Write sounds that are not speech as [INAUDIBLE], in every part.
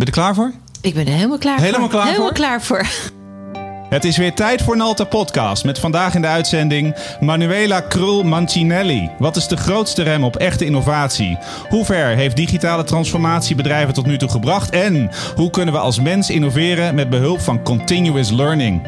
je er klaar voor? Ik ben er helemaal klaar Helemaal voor. klaar helemaal voor? klaar voor. Het is weer tijd voor Nalta Podcast. Met vandaag in de uitzending Manuela Krul Mancinelli. Wat is de grootste rem op echte innovatie? Hoe ver heeft digitale transformatie bedrijven tot nu toe gebracht? En hoe kunnen we als mens innoveren met behulp van continuous learning?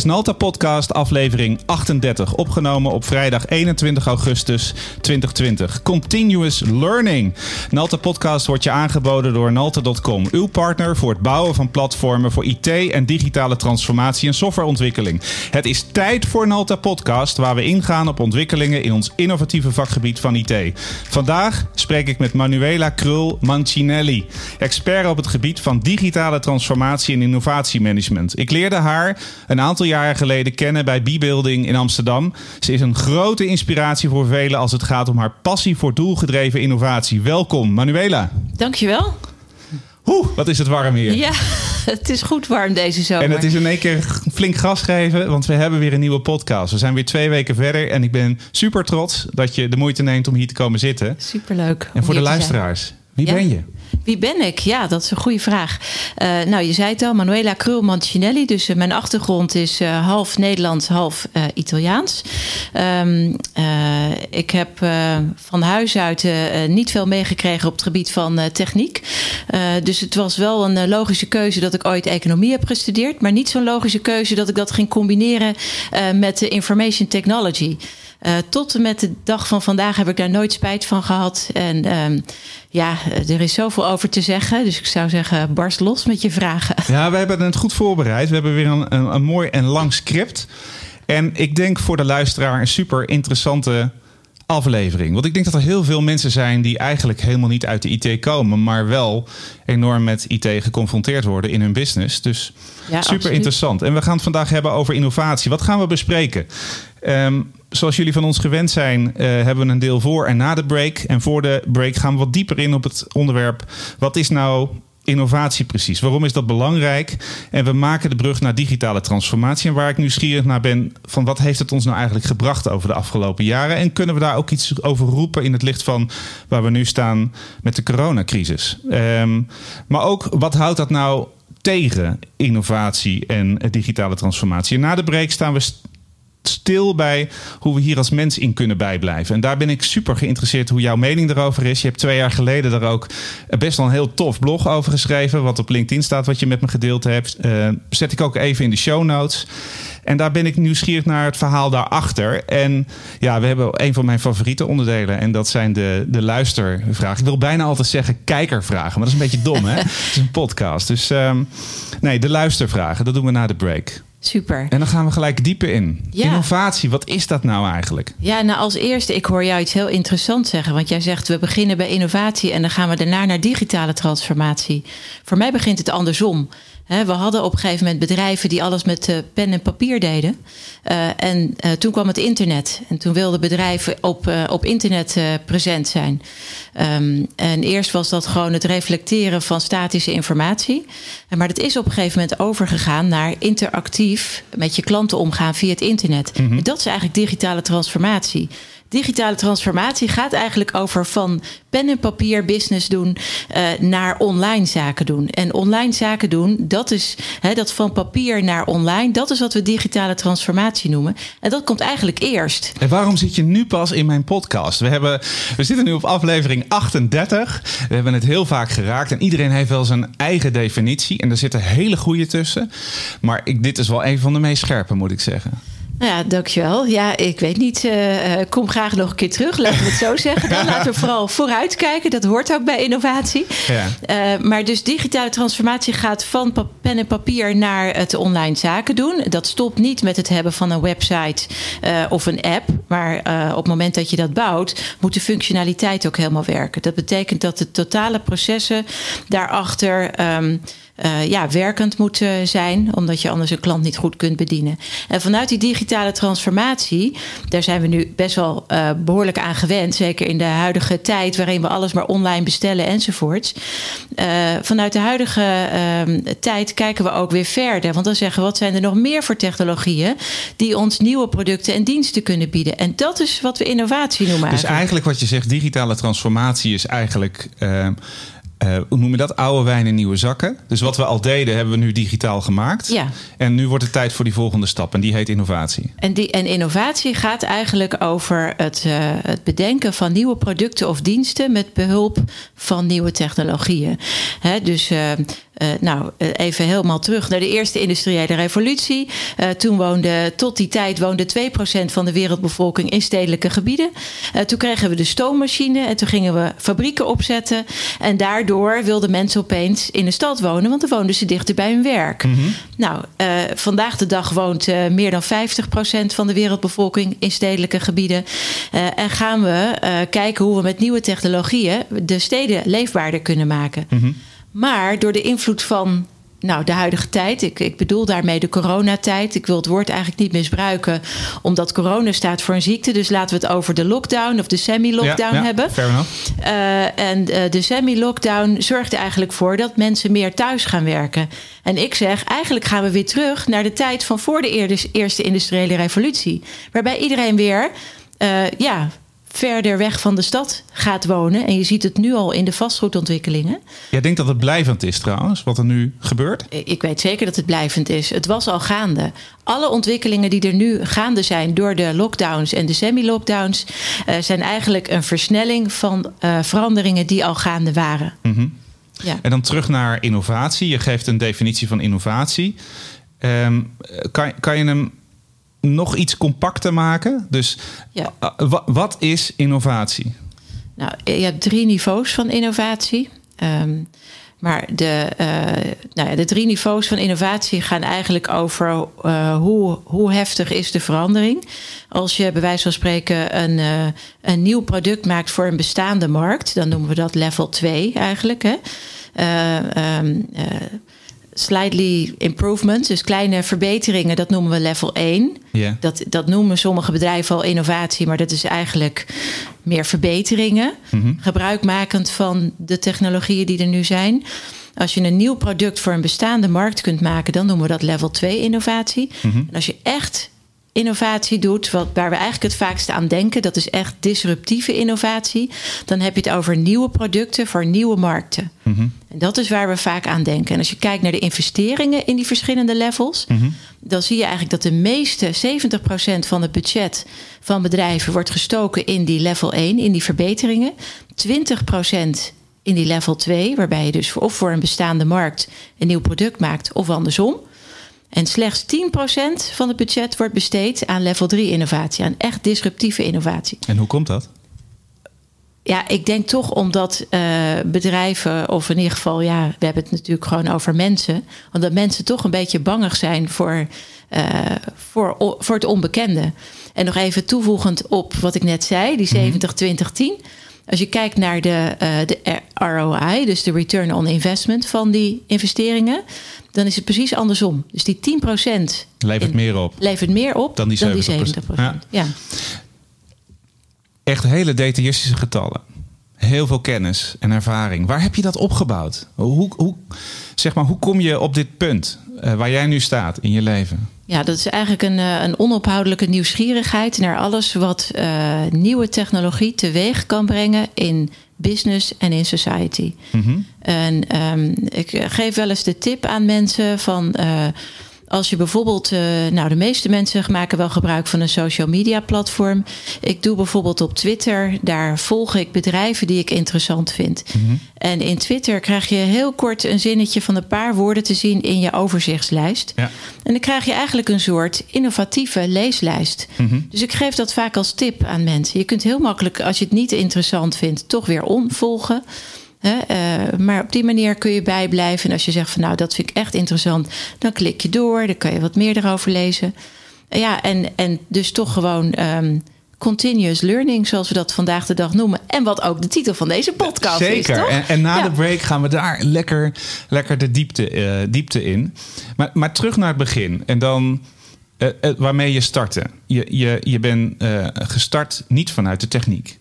Is Nalta Podcast, aflevering 38, opgenomen op vrijdag 21 augustus 2020. Continuous Learning. Nalta Podcast wordt je aangeboden door Nalta.com, uw partner voor het bouwen van platformen voor IT en digitale transformatie en softwareontwikkeling. Het is tijd voor Nalta Podcast, waar we ingaan op ontwikkelingen in ons innovatieve vakgebied van IT. Vandaag spreek ik met Manuela Krul Mancinelli, expert op het gebied van digitale transformatie en innovatiemanagement. Ik leerde haar een aantal jaren geleden kennen bij B-Building in Amsterdam. Ze is een grote inspiratie voor velen als het gaat om haar passie voor doelgedreven innovatie. Welkom, Manuela. Dankjewel. Oeh, wat is het warm hier. Ja, [LAUGHS] het is goed warm deze zomer. En het is in één keer flink gas geven, want we hebben weer een nieuwe podcast. We zijn weer twee weken verder en ik ben super trots dat je de moeite neemt om hier te komen zitten. Superleuk. En voor de zijn. Wie Ja. ben je? Wie ben ik? Ja, dat is een goede vraag. Eh, nou, je zei het al, Manuela Krul Mancinelli. Dus eh, mijn achtergrond is eh, half Nederlands, half Italiaans. Ehm, eh, ik heb van huis uit niet veel meegekregen op het gebied van techniek. Dus het was wel een logische keuze dat ik ooit economie heb gestudeerd. Maar niet zo'n logische keuze dat ik dat ging combineren met de information technology. Eh, tot en met de dag van vandaag heb ik daar nooit spijt van gehad. En ehm, ja, er is zoveel over te zeggen. Dus ik zou zeggen, barst los met je vragen. [LAUGHS] Ja, we hebben het goed voorbereid. We hebben weer een, een, een mooi en lang script. En ik denk voor de luisteraar een super interessante aflevering. Want ik denk dat er heel veel mensen zijn die eigenlijk helemaal niet uit de IT komen, maar wel enorm met IT geconfronteerd worden in hun business. Dus Ja, super absoluut. interessant. En we gaan het vandaag hebben over innovatie. Wat gaan we bespreken? Ehm, zoals jullie van ons gewend zijn, eh, hebben we een deel voor en na de break. En voor de break gaan we wat dieper in op het onderwerp. Wat is nou innovatie precies? Waarom is dat belangrijk? En we maken de brug naar digitale transformatie. En waar ik nieuwsgierig naar ben, van wat heeft het ons nou eigenlijk gebracht over de afgelopen jaren? En kunnen we daar ook iets over roepen in het licht van waar we nu staan met de coronacrisis? Ehm, maar ook, wat houdt dat nou tegen innovatie en digitale transformatie? En na de break staan we stil bij hoe we hier als mens in kunnen bijblijven. En daar ben ik super geïnteresseerd hoe jouw mening erover is. Je hebt twee jaar geleden daar ook best wel een heel tof blog over geschreven, wat op LinkedIn staat, wat je met me gedeeld hebt. Eh, zet ik ook even in de show notes. En daar ben ik nieuwsgierig naar het verhaal daarachter. En ja, we hebben een van mijn favoriete onderdelen. En dat zijn de, de luistervragen. Ik wil bijna altijd zeggen kijkervragen. Maar dat is een beetje dom, hè? [LAUGHS] Het is een podcast. Dus ehm, nee, de luistervragen. Dat doen we na de break. Super. En dan gaan we gelijk dieper in. Ja. Innovatie, wat is dat nou eigenlijk? Ja, nou als eerste, ik hoor jou iets heel interessants zeggen. Want jij zegt, we beginnen bij innovatie en dan gaan we daarna naar digitale transformatie. Voor mij begint het andersom. We hadden op een gegeven moment bedrijven die alles met eh, pen en papier deden. Eh, en eh, toen kwam het internet. En toen wilden bedrijven op, op internet present zijn. Ehm, en eerst was dat gewoon het reflecteren van statische informatie. Maar dat is op een gegeven moment overgegaan naar interactief met je klanten omgaan via het internet. En dat is eigenlijk digitale transformatie. Digitale transformatie gaat eigenlijk over van pen en papier business doen eh, naar online zaken doen. En online zaken doen, dat is dat van papier naar online, dat is wat we digitale transformatie noemen. En dat komt eigenlijk eerst. En waarom zit je nu pas in mijn podcast? We, hebben, we zitten nu op aflevering 38. We hebben het heel vaak geraakt. En iedereen heeft wel zijn eigen definitie. En er zitten hele goede tussen. Maar ik, dit is wel een van de meest scherpe, moet ik zeggen. Nou ja, dankjewel. Ja, ik weet niet. eh, kom graag nog een keer terug, laten we het zo [LAUGHS] zeggen. Dan laten we vooral vooruitkijken. Dat hoort ook bij innovatie. Ja. Eh, maar dus digitale transformatie gaat van pen en papier naar het online zaken doen. Dat stopt niet met het hebben van een website of een app. Maar op het moment dat je dat bouwt, moet de functionaliteit ook helemaal werken. Dat betekent dat de totale processen daarachter. ehm, uh, ja, werkend moet zijn, omdat je anders een klant niet goed kunt bedienen. En vanuit die digitale transformatie, daar zijn we nu best wel uh, behoorlijk aan gewend, zeker in de huidige tijd waarin we alles maar online bestellen enzovoorts. Uh, vanuit de huidige ehm, tijd kijken we ook weer verder, want dan zeggen we wat zijn er nog meer voor technologieën die ons nieuwe producten en diensten kunnen bieden. En dat is wat we innovatie noemen. Dus eigenlijk wat je zegt, digitale transformatie is eigenlijk. Uh, hoe noem je dat? Oude wijn in nieuwe zakken. Dus wat we al deden, hebben we nu digitaal gemaakt. Ja. En nu wordt het tijd voor die volgende stap. En die heet innovatie. En, die, en innovatie gaat eigenlijk over het, uh, het bedenken van nieuwe producten of diensten met behulp van nieuwe technologieën. He, dus uh, uh, nou, even helemaal terug naar de eerste industriële revolutie. Uh, toen woonde, tot die tijd woonde 2% van de wereldbevolking in stedelijke gebieden. Toen kregen we de stoommachine en toen gingen we fabrieken opzetten. En daardoor wilden mensen opeens in de stad wonen, want dan woonden ze dichter bij hun werk. Mm -hmm. Nou, vandaag de dag woont meer dan 50% van de wereldbevolking in stedelijke gebieden. en gaan we kijken hoe we met nieuwe technologieën de steden leefbaarder kunnen maken. Mm -hmm. Maar door de invloed van nou, de huidige tijd, ik, ik bedoel daarmee de coronatijd. Ik wil het woord eigenlijk niet misbruiken, omdat corona staat voor een ziekte. Dus laten we het over de lockdown of de semi-lockdown ja, ja, hebben. Fair. Uh, en uh, de semi-lockdown zorgt eigenlijk voor dat mensen meer thuis gaan werken. En ik zeg, eigenlijk gaan we weer terug naar de tijd van voor de eerste industriële revolutie. Waarbij iedereen weer uh, ja, verder weg van de stad gaat wonen. En je ziet het nu al in de vastgoedontwikkelingen. Jij denkt dat het blijvend is trouwens, wat er nu gebeurt? Ik weet zeker dat het blijvend is. Het was al gaande. Alle ontwikkelingen die er nu gaande zijn door de lockdowns en de semi-lockdowns... Uh, zijn eigenlijk een versnelling van uh, veranderingen die al gaande waren. Mm -hmm. ja. En dan terug naar innovatie. Je geeft een definitie van innovatie. Um, kan, kan je hem nog iets compacter maken. Dus ja. uh, wat is innovatie? Nou, je hebt drie niveaus van innovatie. Um, maar de, uh, nou ja, de drie niveaus van innovatie gaan eigenlijk over uh, hoe, hoe heftig is de verandering. Als je bij wijze van spreken een, uh, een nieuw product maakt voor een bestaande markt, dan noemen we dat level 2 eigenlijk. Hè? Um, slightly improvements, dus kleine verbeteringen, dat noemen we level 1. Yeah. Dat, dat noemen sommige bedrijven al innovatie, maar dat is eigenlijk meer verbeteringen. Mm -hmm. Gebruikmakend van de technologieën die er nu zijn. Als je een nieuw product voor een bestaande markt kunt maken, dan noemen we dat level 2 innovatie. Mm -hmm. En als je echt innovatie doet, wat, waar we eigenlijk het vaakst aan denken, dat is echt disruptieve innovatie. Dan heb je het over nieuwe producten voor nieuwe markten. Mm -hmm. En dat is waar we vaak aan denken. En als je kijkt naar de investeringen in die verschillende levels, mm -hmm. dan zie je eigenlijk dat de meeste, 70% van het budget van bedrijven wordt gestoken in die level 1, in die verbeteringen. 20% in die level 2, waarbij je dus of voor een bestaande markt een nieuw product maakt of andersom. En slechts 10% van het budget wordt besteed aan level 3 innovatie, aan echt disruptieve innovatie. En hoe komt dat? Ja, ik denk toch omdat uh, bedrijven, of in ieder geval, ja, we hebben het natuurlijk gewoon over mensen, omdat mensen toch een beetje bangig zijn voor, uh, voor, voor het onbekende. En nog even toevoegend op wat ik net zei, die 70-20-10. Als je kijkt naar de, uh, de ROI, dus de return on investment van die investeringen, dan is het precies andersom. Dus die 10% levert in, meer op. Levert meer op dan die 70%. Dan die 70%. Ja. ja. Echt hele detailistische getallen. Heel veel kennis en ervaring. Waar heb je dat opgebouwd? Hoe, hoe, zeg maar, hoe kom je op dit punt uh, waar jij nu staat in je leven? Ja, dat is eigenlijk een, een onophoudelijke nieuwsgierigheid naar alles wat uh, nieuwe technologie teweeg kan brengen in business en in society. Mm -hmm. En um, ik geef wel eens de tip aan mensen van. Uh, als je bijvoorbeeld, uh, nou, de meeste mensen maken wel gebruik van een social media platform. Ik doe bijvoorbeeld op Twitter, daar volg ik bedrijven die ik interessant vind. Mm -hmm. En in Twitter krijg je heel kort een zinnetje van een paar woorden te zien in je overzichtslijst. Ja. En dan krijg je eigenlijk een soort innovatieve leeslijst. Mm -hmm. Dus ik geef dat vaak als tip aan mensen. Je kunt heel makkelijk, als je het niet interessant vindt, toch weer onvolgen. He, uh, maar op die manier kun je bijblijven. En als je zegt van nou, dat vind ik echt interessant, dan klik je door. Dan kan je wat meer erover lezen. Uh, ja, en, en dus toch gewoon um, continuous learning, zoals we dat vandaag de dag noemen. En wat ook de titel van deze podcast Zeker. is. Zeker. En, en, na de break gaan we daar lekker, lekker de diepte, uh, diepte in. Maar, maar terug naar het begin. En dan waarmee je startte. Je, je, je bent gestart niet vanuit de techniek.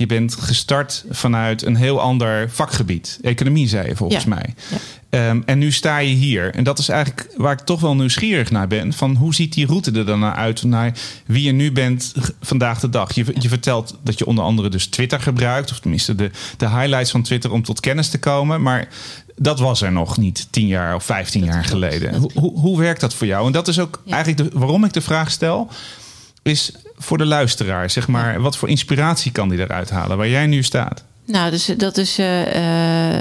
Je bent gestart vanuit een heel ander vakgebied. Economie, zei je volgens ja. mij. Ja. Um, en nu sta je hier. En dat is eigenlijk waar ik toch wel nieuwsgierig naar ben. Van hoe ziet die route er dan uit naar wie je nu bent vandaag de dag? Je, je vertelt dat je onder andere dus Twitter gebruikt. Of tenminste de, de highlights van Twitter om tot kennis te komen. Maar dat was er nog niet tien jaar of vijftien jaar geleden. Hoe, hoe, werkt dat voor jou? En dat is ook ja. eigenlijk de, waarom ik de vraag stel is voor de luisteraar, zeg maar, wat voor inspiratie kan die eruit halen waar jij nu staat? Nou, dus dat is uh, uh,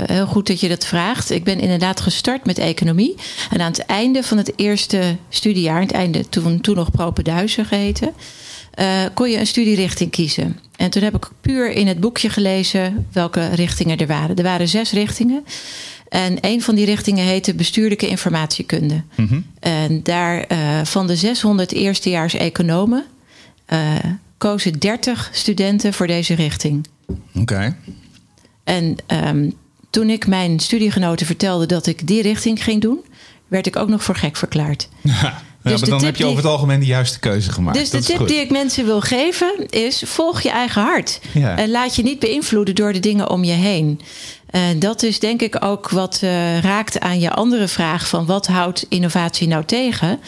heel goed dat je dat vraagt. Ik ben inderdaad gestart met economie. En aan het einde van het eerste studiejaar, het einde toen, toen nog Propenduizen geheten, uh, kon je een studierichting kiezen. En toen heb ik puur in het boekje gelezen welke richtingen er waren. Er waren zes richtingen. En een van die richtingen heette bestuurlijke informatiekunde. Mm -hmm. En daar uh, van de 600 eerstejaars economen kozen 30 studenten voor deze richting. Oké. Okay. En um, toen ik mijn studiegenoten vertelde dat ik die richting ging doen, werd ik ook nog voor gek verklaard. [LAUGHS] Ja, dus maar dan heb je over het algemeen de juiste keuze gemaakt. Dus de tip die ik mensen wil geven is: volg je eigen hart. Ja. En laat je niet beïnvloeden door de dingen om je heen. En dat is denk ik ook wat uh, raakt aan je andere vraag: van wat houdt innovatie nou tegen?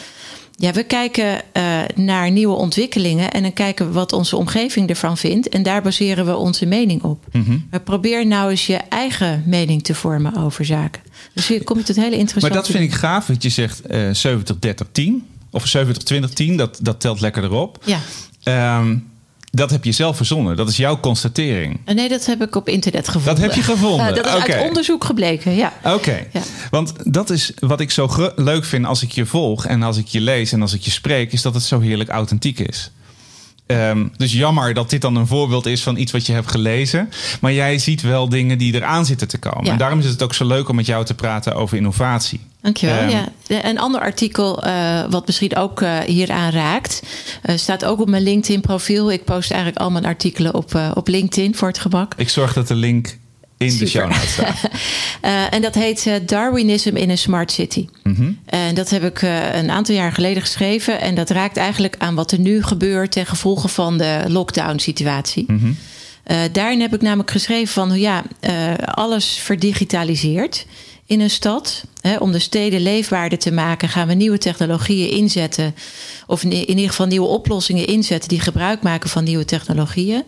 Ja, we kijken uh, naar nieuwe ontwikkelingen en dan kijken we wat onze omgeving ervan vindt. En daar baseren we onze mening op. Mm -hmm. Maar probeer nou eens je eigen mening te vormen over zaken. Dus hier komt het hele interessant. Maar dat vind ik gaaf, want je zegt uh, 70, 30, 10. Of 70, 20, 10, dat, dat telt lekker erop. Ja. Um, dat heb je zelf verzonnen. Dat is jouw constatering. Nee, dat heb ik op internet gevonden. Dat heb je gevonden. Uh, dat is okay. uit onderzoek gebleken, ja. Oké. Okay. Ja. Want dat is wat ik zo leuk vind als ik je volg en als ik je lees en als ik je spreek, is dat het zo heerlijk authentiek is. Um, dus jammer dat dit dan een voorbeeld is van iets wat je hebt gelezen. Maar jij ziet wel dingen die eraan zitten te komen. Ja. En daarom is het ook zo leuk om met jou te praten over innovatie. Dankjewel. Um, ja. Een ander artikel, uh, wat misschien ook uh, hieraan raakt, uh, staat ook op mijn LinkedIn-profiel. Ik post eigenlijk al mijn artikelen op, op LinkedIn voor het gemak. Ik zorg dat de link in Super. de show notes staat. [LAUGHS] en dat heet Darwinism in a Smart City. Mm -hmm. En dat heb ik een aantal jaar geleden geschreven. En dat raakt eigenlijk aan wat er nu gebeurt ten gevolge van de lockdown-situatie. Mm -hmm. daarin heb ik namelijk geschreven van ja, alles verdigitaliseert in een stad. Om de steden leefbaarder te maken, gaan we nieuwe technologieën inzetten. Of in, in ieder geval nieuwe oplossingen inzetten die gebruik maken van nieuwe technologieën.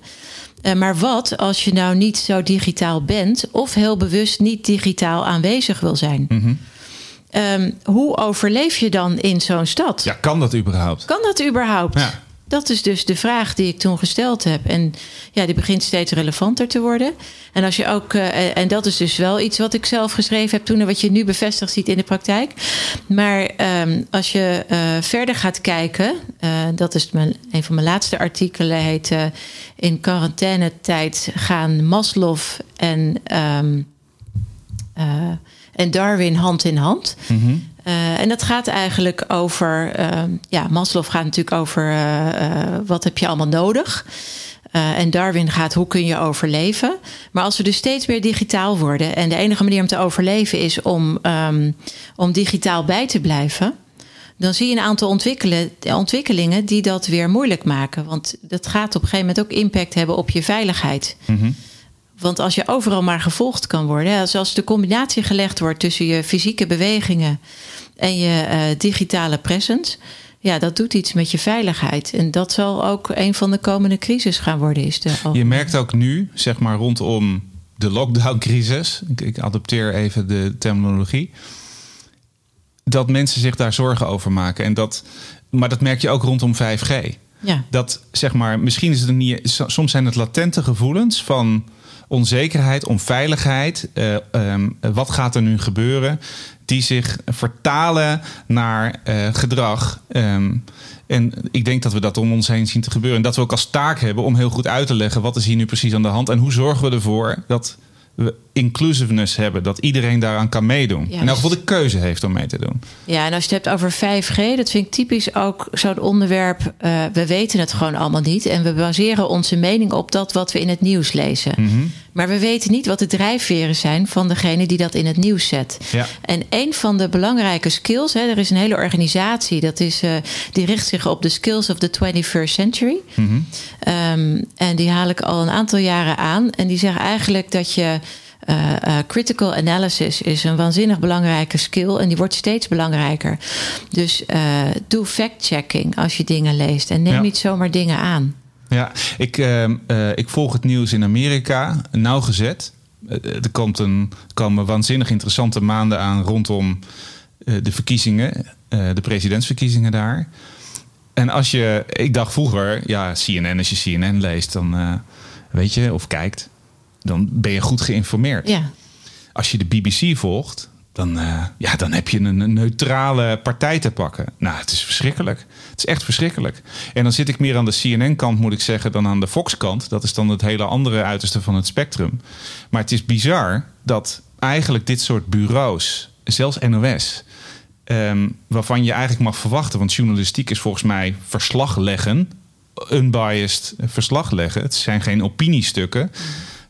Uh, maar wat als je nou niet zo digitaal bent of heel bewust niet digitaal aanwezig wil zijn? Mm -hmm. um, hoe overleef je dan in zo'n stad? Ja, kan dat überhaupt? Kan dat überhaupt? Ja. Dat is dus de vraag die ik toen gesteld heb. En ja, die begint steeds relevanter te worden. En als je ook, uh, en dat is dus wel iets wat ik zelf geschreven heb toen en wat je nu bevestigd ziet in de praktijk. Maar um, als je uh, verder gaat kijken, dat is mijn, een van mijn laatste artikelen, heet In quarantainetijd gaan Maslow en, um, en Darwin hand in hand. -hmm. Uh, en dat gaat eigenlijk over, uh, ja, Maslow gaat natuurlijk over uh, wat heb je allemaal nodig. en Darwin gaat hoe kun je overleven. Maar als we dus steeds meer digitaal worden en de enige manier om te overleven is om, um, om digitaal bij te blijven. Dan zie je een aantal ontwikkelingen die dat weer moeilijk maken. Want dat gaat op een gegeven moment ook impact hebben op je veiligheid. Mm. Want als je overal maar gevolgd kan worden, als de combinatie gelegd wordt tussen je fysieke bewegingen en je uh, digitale presence, ja, dat doet iets met je veiligheid. En dat zal ook een van de komende crisis gaan worden. Is de je merkt ook nu, zeg maar rondom de lockdown-crisis, ik, ik adopteer even de terminologie, dat mensen zich daar zorgen over maken. En dat, maar dat merk je ook rondom 5G. Ja. Dat zeg maar, misschien is het niet, soms zijn het latente gevoelens van onzekerheid, onveiligheid. Uh, um, wat gaat er nu gebeuren? Die zich vertalen naar uh, gedrag. Um, en ik denk dat we dat om ons heen zien te gebeuren. En dat we ook als taak hebben om heel goed uit te leggen wat is hier nu precies aan de hand. En hoe zorgen we ervoor dat inclusiveness hebben. Dat iedereen daaraan kan meedoen. Ja, elk dus- geval de keuze heeft om mee te doen. Ja, en als je het hebt over 5G, dat vind ik typisch ook zo'n onderwerp. eh, we weten het gewoon allemaal niet. En we baseren onze mening op dat wat we in het nieuws lezen. Mhm. Maar we weten niet wat de drijfveren zijn van degene die dat in het nieuws zet. Ja. En een van de belangrijke skills, hè, er is een hele organisatie dat is, eh, die richt zich op de skills of the 21st century. Mhm. Ehm, en die haal ik al een aantal jaren aan. En die zeggen eigenlijk dat je. eh, eh, critical analysis is een waanzinnig belangrijke skill en die wordt steeds belangrijker. Dus eh, doe fact-checking als je dingen leest en neem Ja. niet zomaar dingen aan. Ja, ik, ehm, eh, ik volg het nieuws in Amerika nauwgezet. Eh, er komt een, komen waanzinnig interessante maanden aan rondom eh, de verkiezingen, eh, de presidentsverkiezingen daar. En als je, ik dacht vroeger, ja, CNN, als je CNN leest, dan eh, weet je, of kijkt, dan ben je goed geïnformeerd. Ja, Als je de BBC volgt, dan, eh, ja, dan heb je een, neutrale partij te pakken. Nou, het is verschrikkelijk. Het is echt verschrikkelijk. En dan zit ik meer aan de CNN-kant, moet ik zeggen, dan aan de Fox-kant. Dat is dan het hele andere uiterste van het spectrum. Maar het is bizar dat eigenlijk dit soort bureaus, zelfs NOS, ehm, waarvan je eigenlijk mag verwachten, want journalistiek is volgens mij verslag leggen, unbiased verslag leggen. Het zijn geen opiniestukken.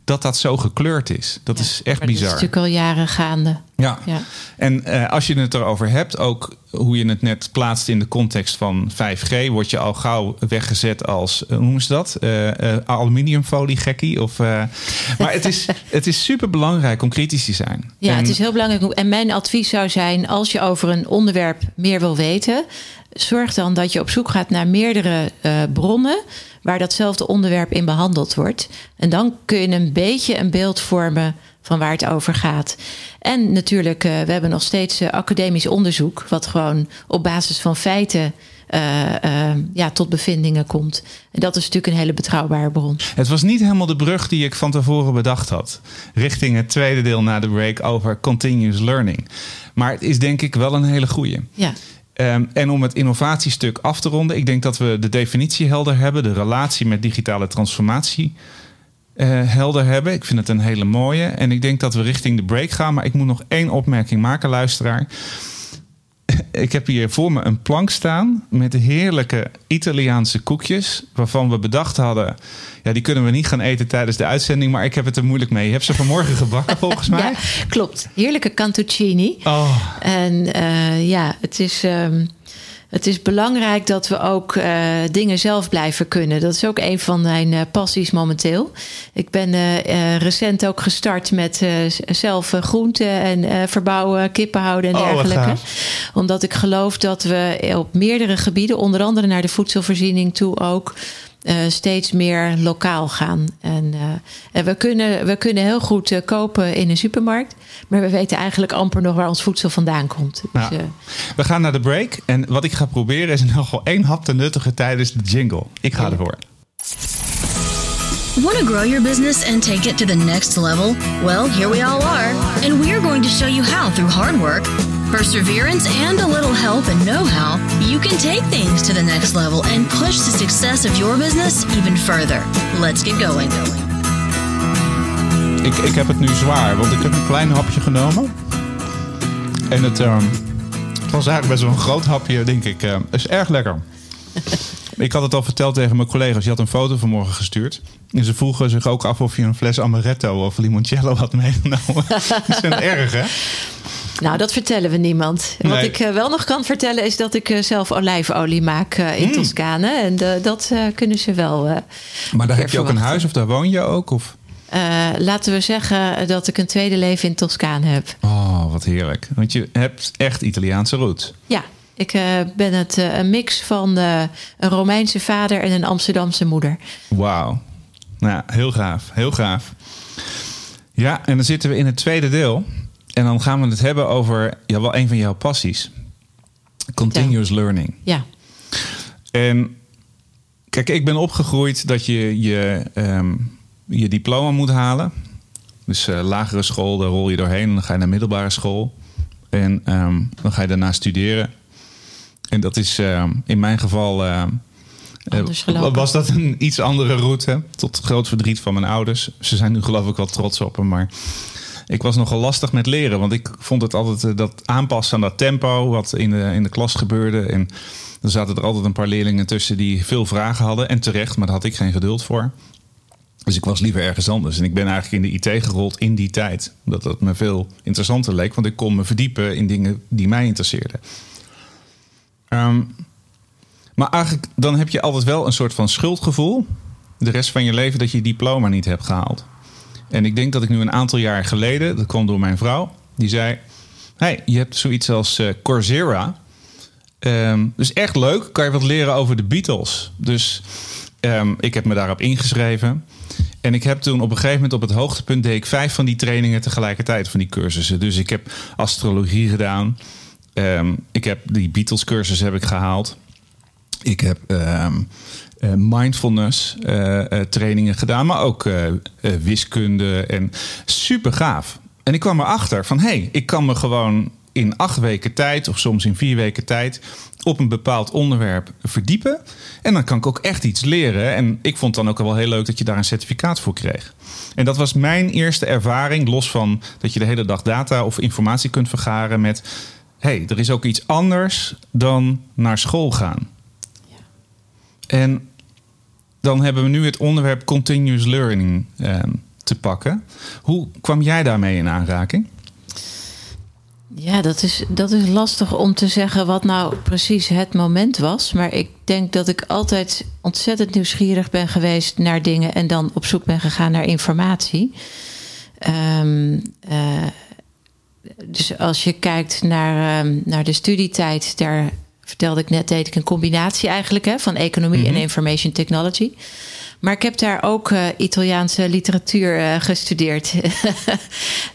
Dat dat zo gekleurd is. Dat Ja, is echt maar dat bizar. is natuurlijk al jaren gaande. Ja. Ja. En eh, als je het erover hebt, ook hoe je het net plaatst in de context van 5G, word je al gauw weggezet als, eh, hoe noemen ze dat? Eh, eh, aluminiumfolie gekkie. Of, eh, [LAUGHS] maar het is, het is super belangrijk om kritisch te zijn. Ja, En- het is heel belangrijk. En mijn advies zou zijn: als je over een onderwerp meer wil weten, zorg dan dat je op zoek gaat naar meerdere eh, bronnen waar datzelfde onderwerp in behandeld wordt. En dan kun je een beetje een beeld vormen van waar het over gaat. En natuurlijk, eh, we hebben nog steeds eh, academisch onderzoek, wat gewoon op basis van feiten. eh, ja, tot bevindingen komt. En dat is natuurlijk een hele betrouwbare bron. Het was niet helemaal de brug die ik van tevoren bedacht had. Richting het tweede deel na de break over continuous learning. Maar het is denk ik wel een hele goeie. Ja, Ehm, en om het innovatiestuk af te ronden, ik denk dat we de definitie helder hebben, de relatie met digitale transformatie eh, helder hebben. Ik vind het een hele mooie. En ik denk dat we richting de break gaan. Maar ik moet nog één opmerking maken, luisteraar. [LAUGHS] Ik heb hier voor me een plank staan met heerlijke Italiaanse koekjes. Waarvan we bedacht hadden, ja, die kunnen we niet gaan eten tijdens de uitzending. Maar ik heb het er moeilijk mee. Je hebt ze vanmorgen gebakken volgens [LAUGHS] mij. ja klopt. Heerlijke cantuccini. Oh, En eh, ja, het is, ehm, het is belangrijk dat we ook eh, dingen zelf blijven kunnen. Dat is ook een van mijn eh, passies momenteel. Ik ben eh, recent ook gestart met zelf groenten en verbouwen, kippen houden en Oh, dergelijke. Omdat ik geloof dat we op meerdere gebieden, onder andere naar de voedselvoorziening toe ook. Eh, steeds meer lokaal gaan. En, eh, en we, kunnen, we kunnen heel goed eh, kopen in een supermarkt. Maar we weten eigenlijk amper nog waar ons voedsel vandaan komt. Dus, eh, We gaan naar de break. En wat ik ga proberen is geval één hap te nuttigen tijdens de jingle. Ik ga ervoor. Want to grow your business and take it to the next level? Well, here we all are, and we are going to show you how through hard work, perseverance, and a little help and know how, you can take things to the next level and push the success of your business even further. Let's get going. Ik, ik heb het nu zwaar, want ik heb een klein hapje genomen. En het, ehm, het was eigenlijk best wel een groot hapje, denk ik. Het is erg lekker. ik had het al verteld tegen mijn collega's. Die had een foto vanmorgen gestuurd. En ze vroegen zich ook af of je een fles amaretto of limoncello had meegenomen. [LAUGHS] dat is erg, hè? Nou, dat vertellen we niemand. Wat Nee. ik eh, wel nog kan vertellen is dat ik eh, zelf olijfolie maak eh, Mm. in Toscane. En dat eh, kunnen ze wel. eh, Maar daar heb je ook een huis of daar woon je ook? Of? eh, laten we zeggen dat ik een tweede leven in Toscane heb. Oh, wat heerlijk. Want je hebt echt Italiaanse roots. Ja, ik ben het een mix van eh, een Romeinse vader en een Amsterdamse moeder. Wauw. Nou, heel gaaf. Heel gaaf. Ja, en dan zitten we in het tweede deel. En dan gaan we het hebben over ja, wel een van jouw passies. Continuous learning. Ja, En kijk, ik ben opgegroeid dat je je, ehm, je diploma moet halen. Dus eh, lagere school, daar rol je doorheen. En dan ga je naar middelbare school. En ehm, dan ga je daarna studeren. En dat is ehm, in mijn geval gelopen. was dat een iets andere route? Tot groot verdriet van mijn ouders. Ze zijn nu geloof ik wel trots op hem, maar ik was nogal lastig met leren. Want ik vond het altijd eh, dat aanpassen aan dat tempo wat in de, in de klas gebeurde. En er zaten er altijd een paar leerlingen tussen die veel vragen hadden. En terecht, maar daar had ik geen geduld voor. Dus ik was liever ergens anders. En ik ben eigenlijk in de IT gerold in die tijd. Omdat dat me veel interessanter leek. Want ik kon me verdiepen in dingen die mij interesseerden. Ehm, maar eigenlijk dan heb je altijd wel een soort van schuldgevoel. De rest van je leven dat je je diploma niet hebt gehaald. En ik denk dat ik nu een aantal jaar geleden, dat kwam door mijn vrouw, die zei: Hey, je hebt zoiets als uh, dus echt leuk, kan je wat leren over de Beatles. Dus um, ik heb me daarop ingeschreven. En ik heb toen op een gegeven moment op het hoogtepunt deed ik vijf van die trainingen tegelijkertijd van die cursussen. Dus ik heb astrologie gedaan. Um, ik heb die Beatles cursus heb ik gehaald. Ik heb mindfulness uh, uh, trainingen gedaan, maar ook wiskunde en super gaaf. En ik kwam erachter van hé, hey, ik kan me gewoon in acht weken tijd of soms in vier weken tijd op een bepaald onderwerp verdiepen. En dan kan ik ook echt iets leren. En ik vond dan ook wel heel leuk dat je daar een certificaat voor kreeg. En dat was mijn eerste ervaring, los van dat je de hele dag data of informatie kunt vergaren met hey, er is ook iets anders dan naar school gaan. Ja. En dan hebben we nu het onderwerp continuous learning eh, te pakken. Hoe kwam jij daarmee in aanraking? Ja, dat is, dat is lastig om te zeggen wat nou precies het moment was. Maar ik denk dat ik altijd ontzettend nieuwsgierig ben geweest naar dingen en dan op zoek ben gegaan naar informatie. Um, uh, dus als je kijkt naar, um, naar de studietijd, daar vertelde ik net, deed ik een combinatie eigenlijk hè, van economie mm -hmm. en information technology. Maar ik heb daar ook uh, Italiaanse literatuur uh, gestudeerd.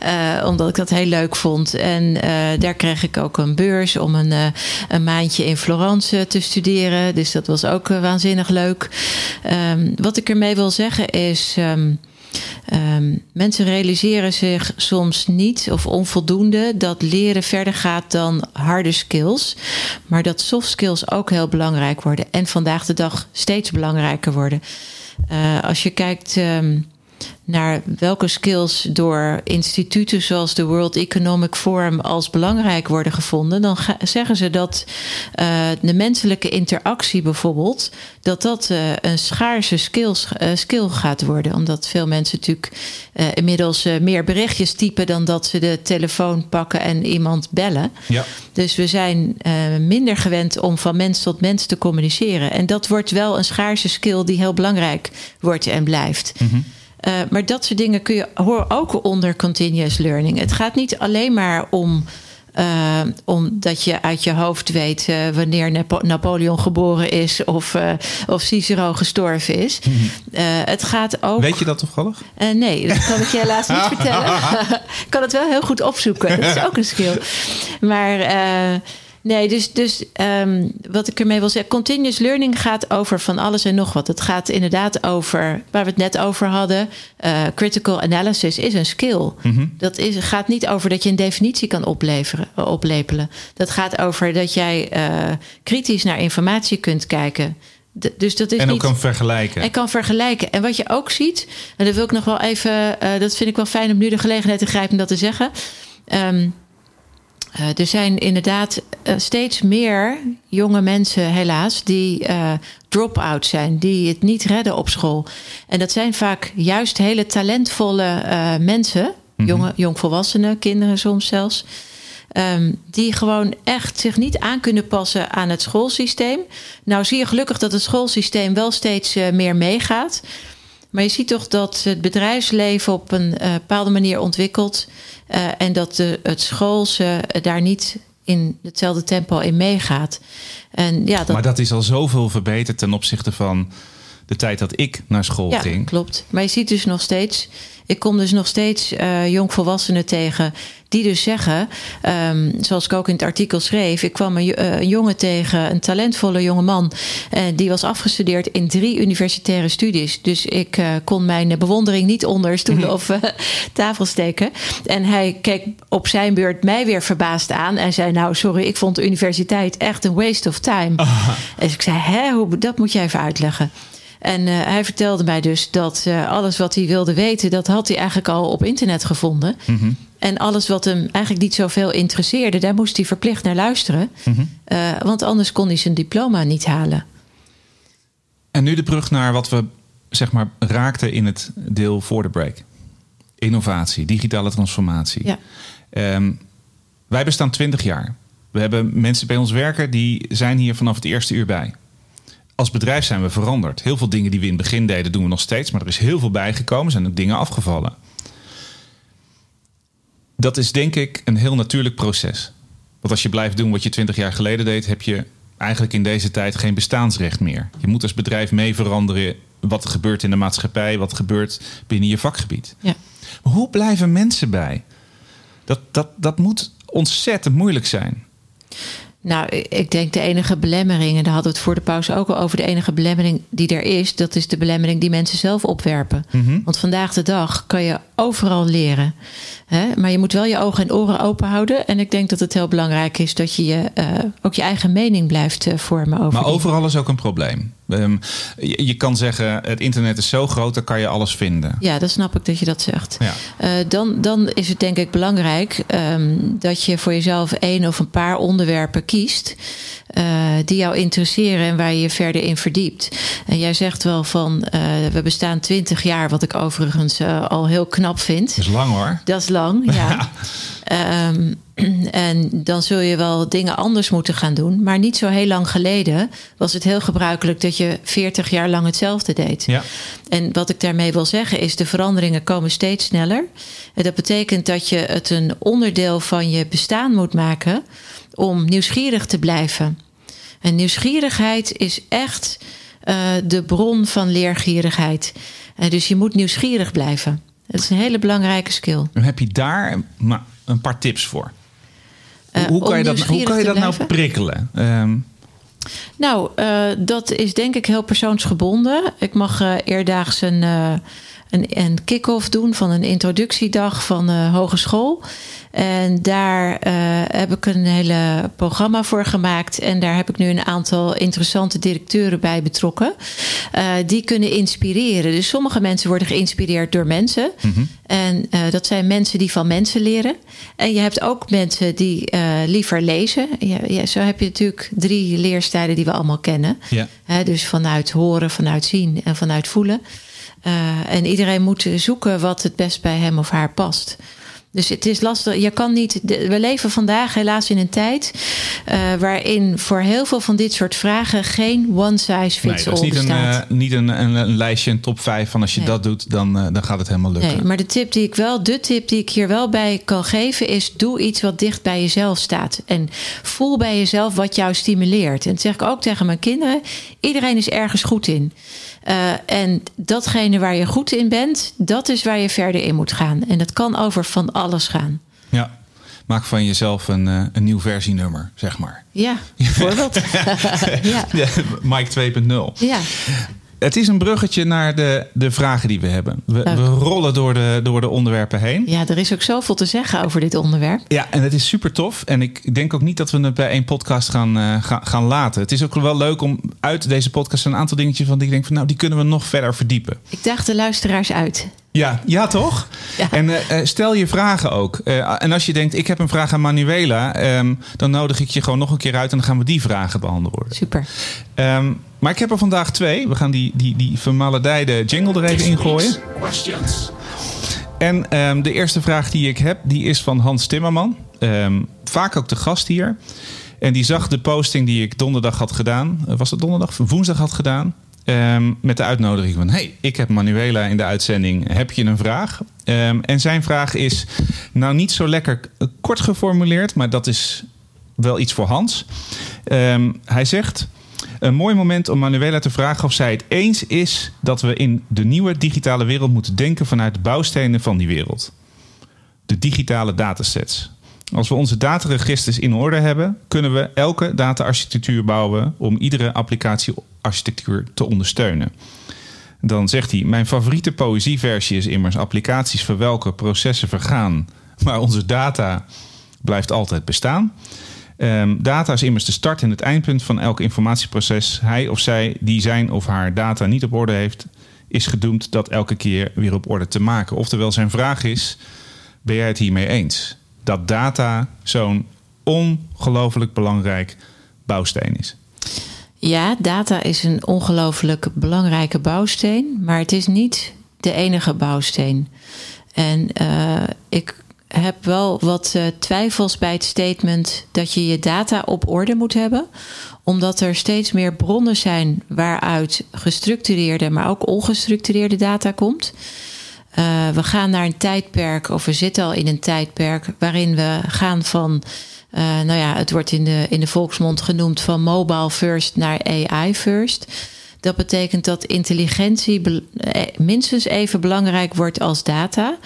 uh, [LAUGHS] omdat ik dat heel leuk vond. En daar kreeg ik ook een beurs om een, een maandje in Florence te studeren. Dus dat was ook waanzinnig leuk. Um, wat ik ermee wil zeggen is. Um, Um, mensen realiseren zich soms niet of onvoldoende dat leren verder gaat dan harde skills. Maar dat soft skills ook heel belangrijk worden. En vandaag de dag steeds belangrijker worden. Uh, als je kijkt um, naar welke skills door instituten zoals de World Economic Forum als belangrijk worden gevonden, dan zeggen ze dat uh, de menselijke interactie bijvoorbeeld, dat dat uh, een schaarse skills, uh, skill gaat worden. Omdat veel mensen natuurlijk inmiddels meer berichtjes typen dan dat ze de telefoon pakken en iemand bellen. Ja. Dus we zijn minder gewend om van mens tot mens te communiceren. En dat wordt wel een schaarse skill die heel belangrijk wordt en blijft. Mm -hmm. Uh, maar dat soort dingen kun je horen ook onder continuous learning. Het gaat niet alleen maar om. Uh, omdat je uit je hoofd weet uh, wanneer Napo Napoleon geboren is of, of Cicero gestorven is. -hmm. het gaat ook. Weet je dat toevallig? nee, dat kan ik je helaas niet vertellen. [LAUGHS] ik kan het wel heel goed opzoeken. Dat is ook een skill. Maar Nee, dus, dus um, wat ik ermee wil zeggen, continuous learning gaat over van alles en nog wat. Het gaat inderdaad over, waar we het net over hadden, uh, critical analysis is een skill. Mm -hmm. Dat is, gaat niet over dat je een definitie kan opleveren, oplepelen. Dat gaat over dat jij uh, kritisch naar informatie kunt kijken. De, dus dat is en ook niet, kan vergelijken. En kan vergelijken. En wat je ook ziet, en dat wil ik nog wel even, uh, dat vind ik wel fijn om nu de gelegenheid te grijpen om dat te zeggen. Um, uh, er zijn inderdaad uh, steeds meer jonge mensen, helaas, die uh, drop-out zijn, die het niet redden op school. En dat zijn vaak juist hele talentvolle mensen, mm -hmm. jonge, jongvolwassenen, kinderen soms zelfs. Um, die gewoon echt zich niet aan kunnen passen aan het schoolsysteem. Nou zie je gelukkig dat het schoolsysteem wel steeds meer meegaat. Maar je ziet toch dat het bedrijfsleven op een uh, bepaalde manier ontwikkelt. Uh, en dat de, het schoolse daar niet in hetzelfde tempo in meegaat. En ja, dat... Maar dat is al zoveel verbeterd ten opzichte van de tijd dat ik naar school Ja, ging. klopt. Maar je ziet dus nog steeds... Ik kom dus nog steeds eh, jongvolwassenen tegen die dus zeggen... ehm, zoals ik ook in het artikel schreef... ik kwam een, eh, een jongen tegen, een talentvolle jonge man... en die was afgestudeerd in drie universitaire studies. Dus ik eh, kon mijn bewondering niet onder stoelen of eh, [LAUGHS] tafel steken. En hij keek op zijn beurt mij weer verbaasd aan... en zei, nou sorry, ik vond de universiteit echt een waste of time. Dus ik zei, hè, hoe, dat moet jij even uitleggen. En eh, hij vertelde mij dus dat eh, alles wat hij wilde weten, dat had hij eigenlijk al op internet gevonden. En alles wat hem eigenlijk niet zoveel interesseerde, daar moest hij verplicht naar luisteren. Eh, want anders kon hij zijn diploma niet halen. En nu de brug naar wat we zeg maar raakten in het deel voor de break. Innovatie, digitale transformatie. Ja. Ehm, wij bestaan 20 jaar. We hebben mensen bij ons werken die zijn hier vanaf het eerste uur bij. Als bedrijf zijn we veranderd. Heel veel dingen die we in het begin deden, doen we nog steeds. Maar er is heel veel bijgekomen, zijn ook dingen afgevallen. Dat is denk ik een heel natuurlijk proces. Want als je blijft doen wat je 20 jaar geleden deed, heb je eigenlijk in deze tijd geen bestaansrecht meer. Je moet als bedrijf mee veranderen wat er gebeurt in de maatschappij, wat er gebeurt binnen je vakgebied. Ja. Maar hoe blijven mensen bij? Dat, dat, dat moet ontzettend moeilijk zijn. Nou, ik denk de enige belemmering, en daar hadden we het voor de pauze ook al over, de enige belemmering die er is, dat is de belemmering die mensen zelf opwerpen. Want vandaag de dag kan je overal leren. Hè? Maar je moet wel je ogen en oren open houden. En ik denk dat het heel belangrijk is dat je, je eh, ook je eigen mening blijft eh, vormen over. Maar die- overal is ook een probleem. Ehm, je, je kan zeggen, het internet is zo groot, daar kan je alles vinden. Ja, dat snap ik dat je dat zegt. Ja. Eh, dan, dan is het denk ik belangrijk ehm, dat je voor jezelf één of een paar onderwerpen kiest. Eh, die jou interesseren en waar je je verder in verdiept. En jij zegt wel van eh, we bestaan twintig jaar, wat ik overigens eh, al heel knap vind. Dat is lang hoor. Dat is lang, [LAUGHS] ja. Ehm, en dan zul je wel dingen anders moeten gaan doen. Maar niet zo heel lang geleden was het heel gebruikelijk dat je 40 jaar lang hetzelfde deed. Ja. En wat ik daarmee wil zeggen is, de veranderingen komen steeds sneller. En dat betekent dat je het een onderdeel van je bestaan moet maken om nieuwsgierig te blijven. En nieuwsgierigheid is echt eh, de bron van leergierigheid. En dus je moet nieuwsgierig blijven. Dat is een hele belangrijke skill. Dan heb je daar maar, een paar tips voor. Eh, hoe, kan je dat, hoe kan je dat nou prikkelen? Ehm, Nou, dat is denk ik heel persoonsgebonden. Ik mag eerdaags een, een, een kick-off doen van een introductiedag van hogeschool. En daar eh, heb ik een hele programma voor gemaakt. En daar heb ik nu een aantal interessante directeuren bij betrokken. eh, die kunnen inspireren. Dus sommige mensen worden geïnspireerd door mensen. En eh, dat zijn mensen die van mensen leren. En je hebt ook mensen die liever lezen. Ja, ja, zo heb je natuurlijk drie leerstijlen die we allemaal kennen. Ja. Dus vanuit horen, vanuit zien en vanuit voelen. Eh, en iedereen moet zoeken wat het best bij hem of haar past. Dus het is lastig. Je kan niet. We leven vandaag helaas in een tijd. eh, waarin voor heel veel van dit soort vragen geen one size nee, fits dat is all niet, een, bestaat. eh, niet een, een, een lijstje, een top 5 van als je Nee. dat doet, dan, dan gaat het helemaal lukken. Nee, maar de tip die ik wel, de tip die ik hier wel bij kan geven, is doe iets wat dicht bij jezelf staat. En voel bij jezelf wat jou stimuleert. En dat zeg ik ook tegen mijn kinderen. Iedereen is ergens goed in. Eh, en datgene waar je goed in bent, dat is waar je verder in moet gaan. En dat kan over van alles gaan. Ja. Maak van jezelf een, eh, een nieuw versienummer, zeg maar. Ja, [LAUGHS] bijvoorbeeld. [LAUGHS] ja. Ja, Mike 2.0. ja. Het is een bruggetje naar de, de vragen die we hebben. We, we rollen door de, door de onderwerpen heen. ja, er is ook zoveel te zeggen over dit onderwerp. Ja, en het is super tof. En ik denk ook niet dat we het bij één podcast gaan, eh, gaan, laten. Het is ook wel leuk om uit deze podcast een aantal dingetjes van die ik denk van nou, die kunnen we nog verder verdiepen. Ik daag de luisteraars uit. Ja, ja toch? [LAUGHS] Ja. En eh, eh, stel je vragen ook. En als je denkt, ik heb een vraag aan Manuela, ehm, dan nodig ik je gewoon nog een keer uit en dan gaan we die vragen beantwoorden. Super. Ehm, maar ik heb er vandaag twee. We gaan die, die, die vermaledijde jingle er even in gooien. En ehm, de eerste vraag die ik heb, die is van Hans Timmerman. Ehm, vaak ook de gast hier. En die zag de posting die ik donderdag had gedaan. Eh, Was het donderdag? Woensdag had gedaan. Ehm, met de uitnodiging van... hey, ik heb Manuela in de uitzending. Heb je een vraag? En zijn vraag is nou niet zo lekker kort geformuleerd... maar dat is wel iets voor Hans. Hij zegt... Een mooi moment om Manuela te vragen of zij het eens is dat we in de nieuwe digitale wereld moeten denken vanuit de bouwstenen van die wereld. De digitale datasets. Als we onze dataregisters in orde hebben, kunnen we elke data-architectuur bouwen om iedere applicatiearchitectuur te ondersteunen. Dan zegt hij: Mijn favoriete poëzieversie is immers applicaties voor welke processen vergaan, maar onze data blijft altijd bestaan. Ehm, data is immers de start en het eindpunt van elk informatieproces. Hij of zij die zijn of haar data niet op orde heeft, is gedoemd dat elke keer weer op orde te maken. Oftewel, zijn vraag is: ben jij het hiermee eens? Dat data zo'n ongelooflijk belangrijk bouwsteen is. Ja, data is een ongelooflijk belangrijke bouwsteen, maar het is niet de enige bouwsteen. En uh, ik heb wel wat uh, twijfels bij het statement dat je je data op orde moet hebben, omdat er steeds meer bronnen zijn waaruit gestructureerde, maar ook ongestructureerde data komt. Uh, we gaan naar een tijdperk, of we zitten al in een tijdperk, waarin we gaan van uh, nou ja, het wordt in de, in de volksmond genoemd van mobile first naar AI first. Dat betekent dat intelligentie minstens even belangrijk wordt als data.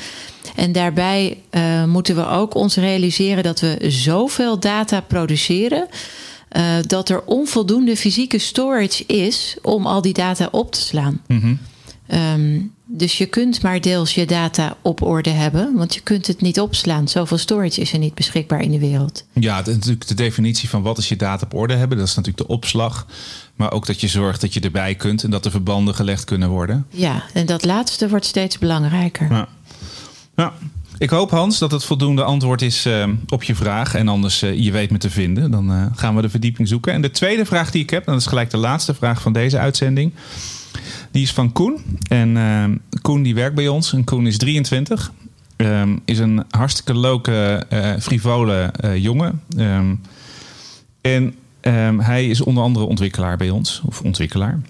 En daarbij uh, moeten we ook ons realiseren dat we zoveel data produceren. Uh, dat er onvoldoende fysieke storage is om al die data op te slaan. Mm -hmm. um, dus je kunt maar deels je data op orde hebben, want je kunt het niet opslaan. Zoveel storage is er niet beschikbaar in de wereld. Ja, de, natuurlijk de definitie van wat is je data op orde hebben, dat is natuurlijk de opslag. Maar ook dat je zorgt dat je erbij kunt en dat de verbanden gelegd kunnen worden. Ja, en dat laatste wordt steeds belangrijker. Ja. Ja. Ik hoop, Hans, dat het voldoende antwoord is uh, op je vraag. En anders uh, je weet me te vinden. Dan uh, gaan we de verdieping zoeken. En de tweede vraag die ik heb, en dat is gelijk de laatste vraag van deze uitzending. Die is van Koen. En uh, Koen die werkt bij ons. En Koen is 23. Um, is een hartstikke leuke, uh, frivole jongen. En hij is onder andere ontwikkelaar bij ons. Of ontwikkelaar.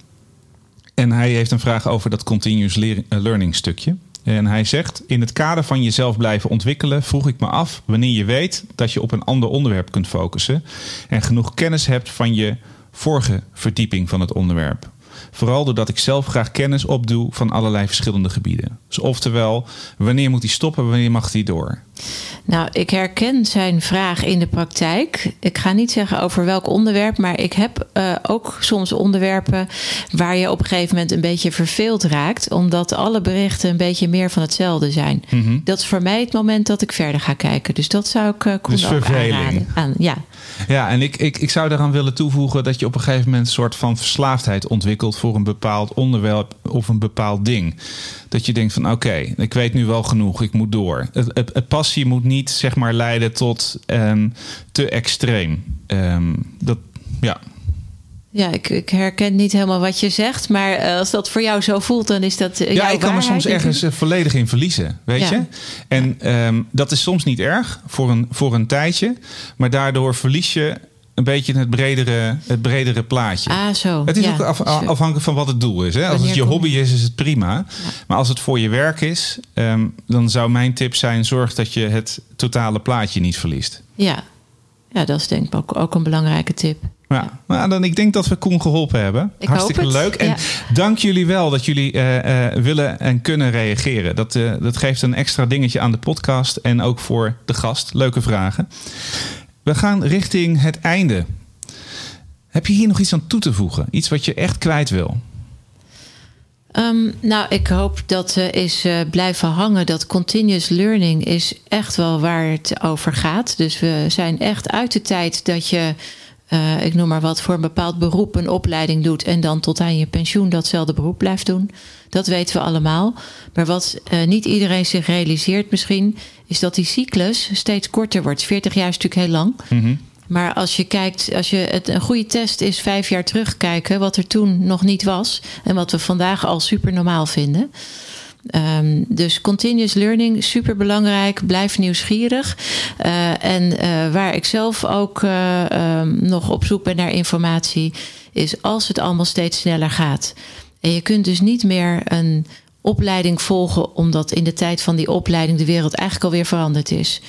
En hij heeft een vraag over dat continuous learning stukje. En hij zegt: In het kader van jezelf blijven ontwikkelen, vroeg ik me af wanneer je weet dat je op een ander onderwerp kunt focussen. En genoeg kennis hebt van je vorige verdieping van het onderwerp. Vooral doordat ik zelf graag kennis opdoe van allerlei verschillende gebieden. Dus oftewel, wanneer moet hij stoppen, wanneer mag hij door? Nou, ik herken zijn vraag in de praktijk. Ik ga niet zeggen over welk onderwerp, maar ik heb uh, ook soms onderwerpen waar je op een gegeven moment een beetje verveeld raakt, omdat alle berichten een beetje meer van hetzelfde zijn. Mm -hmm. Dat is voor mij het moment dat ik verder ga kijken. Dus dat zou ik uh, Koen dus aanraden. Aan, ja. Ja, en ik, ik, ik zou daaraan willen toevoegen dat je op een gegeven moment een soort van verslaafdheid ontwikkelt voor een bepaald onderwerp of een bepaald ding. Dat je denkt van oké, ik weet nu wel genoeg, ik moet door. Het, passie moet niet zeg maar leiden tot um, te extreem. Um, dat, ja. Ja, ik, ik, herken niet helemaal wat je zegt, maar uh, als dat voor jou zo voelt, dan is dat. Uh, ja, ik kan er soms ergens uh, volledig in verliezen, weet ja. je? En um, dat is soms niet erg voor een, voor een tijdje, maar daardoor verlies je een beetje het bredere, het bredere plaatje. Ah, zo. Het is ja, ook af, afhankelijk van wat het doel is. Hè? Als het je hobby is, is het prima. Ja. Maar als het voor je werk is, um, dan zou mijn tip zijn: zorg dat je het totale plaatje niet verliest. Ja, ja dat is denk ik ook, ook een belangrijke tip. Ja, nou, dan, ik denk dat we Koen geholpen hebben. Ik Hartstikke leuk. En ja. dank jullie wel dat jullie uh, uh, willen en kunnen reageren. Dat, uh, dat geeft een extra dingetje aan de podcast en ook voor de gast. Leuke vragen. We gaan richting het einde. Heb je hier nog iets aan toe te voegen? Iets wat je echt kwijt wil? Um, nou, ik hoop dat uh, is uh, blijven hangen. Dat continuous learning is echt wel waar het over gaat. Dus we zijn echt uit de tijd dat je, uh, ik noem maar wat, voor een bepaald beroep een opleiding doet en dan tot aan je pensioen datzelfde beroep blijft doen. Dat weten we allemaal. Maar wat uh, niet iedereen zich realiseert misschien, is dat die cyclus steeds korter wordt. 40 jaar is natuurlijk heel lang. Mm -hmm. Maar als je kijkt, als je het, een goede test is vijf jaar terugkijken, wat er toen nog niet was en wat we vandaag al super normaal vinden. Um, dus continuous learning, super belangrijk. Blijf nieuwsgierig. Uh, en uh, waar ik zelf ook uh, um, nog op zoek ben naar informatie, is als het allemaal steeds sneller gaat. En je kunt dus niet meer een opleiding volgen, omdat in de tijd van die opleiding de wereld eigenlijk alweer veranderd is.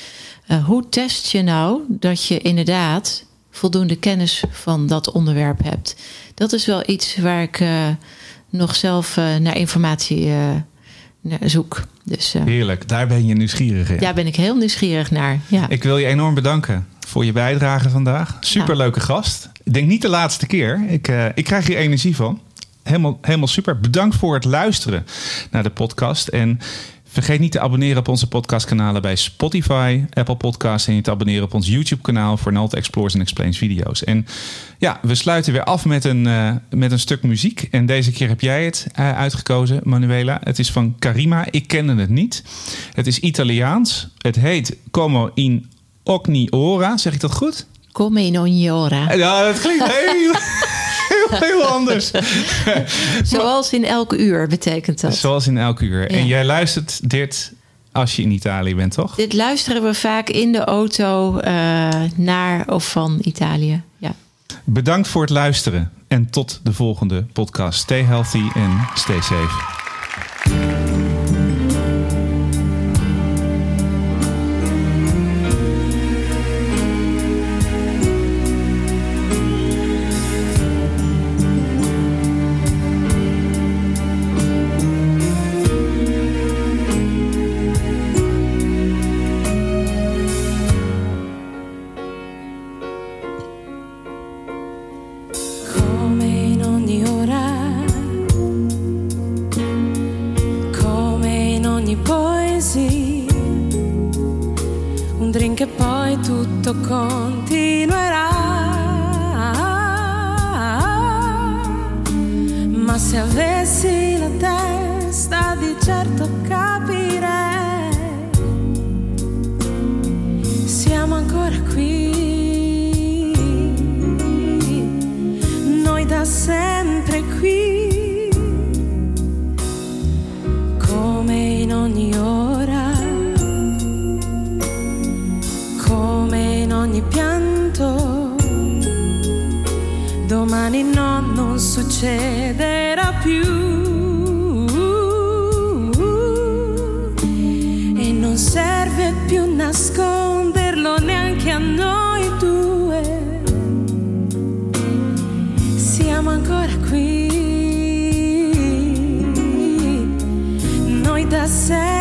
Hoe test je nou dat je inderdaad voldoende kennis van dat onderwerp hebt. Dat is wel iets waar ik nog zelf naar informatie zoek. Dus, Heerlijk, daar ben je nieuwsgierig in. Daar ben ik heel nieuwsgierig naar. Ja. Ik wil je enorm bedanken voor je bijdrage vandaag. Superleuke ja. gast. Ik denk niet de laatste keer. Ik, ik krijg hier energie van. Helemaal, helemaal super. Bedankt voor het luisteren naar de podcast. En Vergeet niet te abonneren op onze podcastkanalen bij Spotify, Apple Podcasts en je te abonneren op ons YouTube-kanaal voor Nalt Explores en Explains video's. En ja, we sluiten weer af met een, uh, met een stuk muziek. En deze keer heb jij het uh, uitgekozen, Manuela. Het is van Karima. Ik kende het niet. Het is Italiaans. Het heet Como in ogni ora. Zeg ik dat goed? Come in ogni ora. Ja, dat klinkt [LAUGHS] heel heel, heel anders. [LAUGHS] Zoals in elk uur betekent dat. Zoals in elk uur. En jij luistert dit als je in Italië bent, toch? Dit luisteren we vaak in de auto uh, naar of van Italië. Ja. Bedankt voor het luisteren en tot de volgende podcast. Stay healthy en stay safe. Non serve più nasconderlo neanche a noi due. Siamo ancora qui. Noi da sempre.